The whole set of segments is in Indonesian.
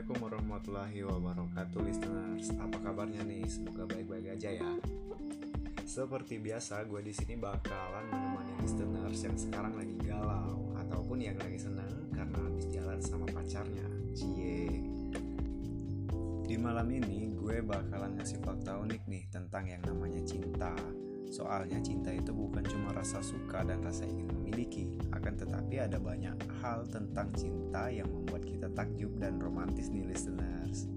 Assalamualaikum warahmatullahi wabarakatuh listeners. Apa kabarnya nih? Semoga baik-baik aja ya. Seperti biasa gue di sini bakalan menemani listeners yang sekarang lagi galau Ataupun yang lagi senang karena habis jalan sama pacarnya. Cie. Di malam ini gue bakalan ngasih fakta unik nih tentang yang namanya cinta Soalnya cinta itu bukan cuma rasa suka dan rasa ingin memiliki, akan tetapi ada banyak hal tentang cinta yang membuat kita takjub dan romantis nih listeners.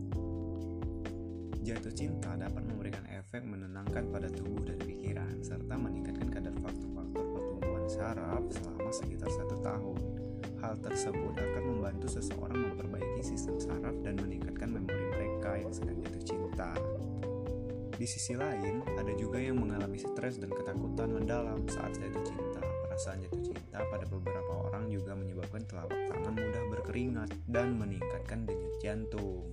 Jatuh cinta dapat memberikan efek menenangkan pada tubuh dan pikiran, serta meningkatkan kadar faktor-faktor pertumbuhan saraf selama sekitar satu tahun. Hal tersebut akan membantu seseorang memperbaiki sistem saraf dan meningkatkan memori mereka yang sedang jatuh cinta. Di sisi lain, ada juga yang mengalami stres dan ketakutan mendalam saat jatuh cinta. Perasaan jatuh cinta pada beberapa orang juga menyebabkan telapak tangan mudah berkeringat dan meningkatkan denyut jantung.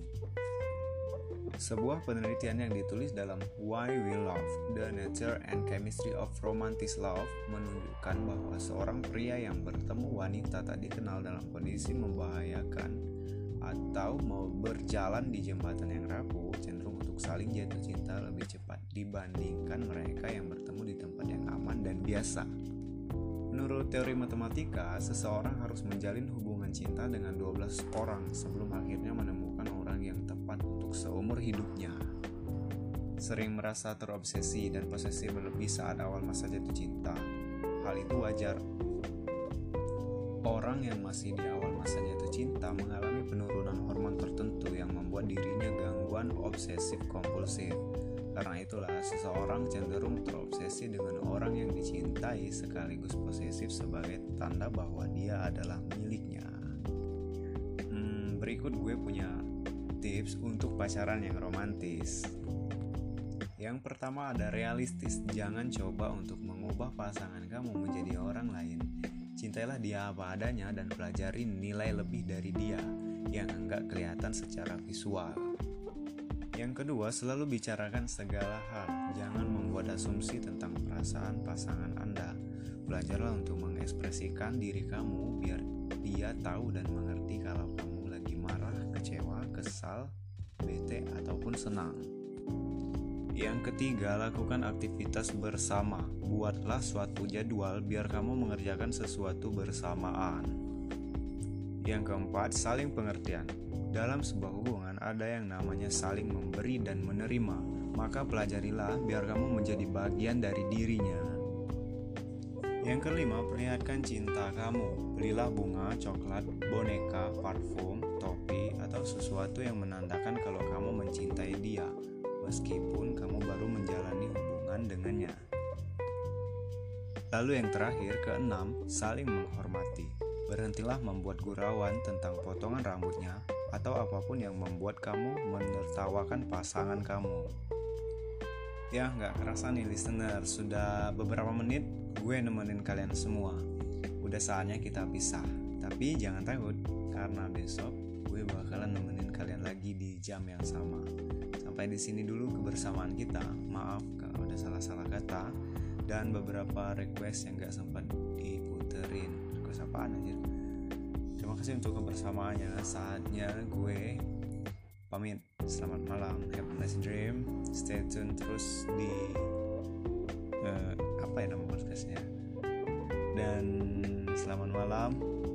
Sebuah penelitian yang ditulis dalam Why We Love: The Nature and Chemistry of Romantic Love menunjukkan bahwa seorang pria yang bertemu wanita tak dikenal dalam kondisi membahayakan atau mau berjalan di jembatan yang rapuh cenderung untuk saling jatuh cinta lebih cepat dibandingkan mereka yang bertemu di tempat yang aman dan biasa. Menurut teori matematika, seseorang harus menjalin hubungan cinta dengan 12 orang sebelum akhirnya menemukan orang yang tepat untuk seumur hidupnya. Sering merasa terobsesi dan posesif berlebih saat awal masa jatuh cinta. Hal itu wajar Orang yang masih di awal masa jatuh cinta mengalami penurunan hormon tertentu yang membuat dirinya gangguan obsesif kompulsif. Karena itulah seseorang cenderung terobsesi dengan orang yang dicintai sekaligus posesif sebagai tanda bahwa dia adalah miliknya. Hmm, berikut gue punya tips untuk pacaran yang romantis. Yang pertama ada realistis, jangan coba untuk mengubah pasangan kamu menjadi orang lain Cintailah dia apa adanya dan pelajari nilai lebih dari dia yang enggak kelihatan secara visual. Yang kedua, selalu bicarakan segala hal. Jangan membuat asumsi tentang perasaan pasangan Anda. Belajarlah untuk mengekspresikan diri kamu biar dia tahu dan mengerti kalau kamu lagi marah, kecewa, kesal, bete, ataupun senang. Yang ketiga, lakukan aktivitas bersama. Buatlah suatu jadwal biar kamu mengerjakan sesuatu bersamaan. Yang keempat, saling pengertian. Dalam sebuah hubungan ada yang namanya saling memberi dan menerima. Maka pelajarilah biar kamu menjadi bagian dari dirinya. Yang kelima, perlihatkan cinta kamu. Belilah bunga, coklat, boneka, parfum, topi, atau sesuatu yang menandakan kalau kamu mencintai dia meskipun kamu baru menjalani hubungan dengannya. Lalu yang terakhir, keenam, saling menghormati. Berhentilah membuat gurauan tentang potongan rambutnya atau apa pun yang membuat kamu menertawakan pasangan kamu. Ya, nggak kerasa nih listener, sudah beberapa menit gue nemenin kalian semua. Udah saatnya kita pisah, tapi jangan takut, karena besok gue bakalan nemenin kalian lagi di jam yang sama sampai di sini dulu kebersamaan kita. Maaf kalau ada salah-salah kata dan beberapa request yang gak sempat diputerin. Apaan aja? Terima kasih untuk kebersamaannya. Saatnya gue pamit. Selamat malam. Have a nice dream. Stay tune terus di uh, apa ya nama podcastnya. Dan selamat malam.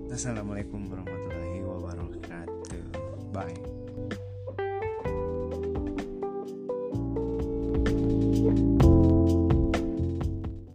Assalamualaikum warahmatullahi wabarakatuh. Bye.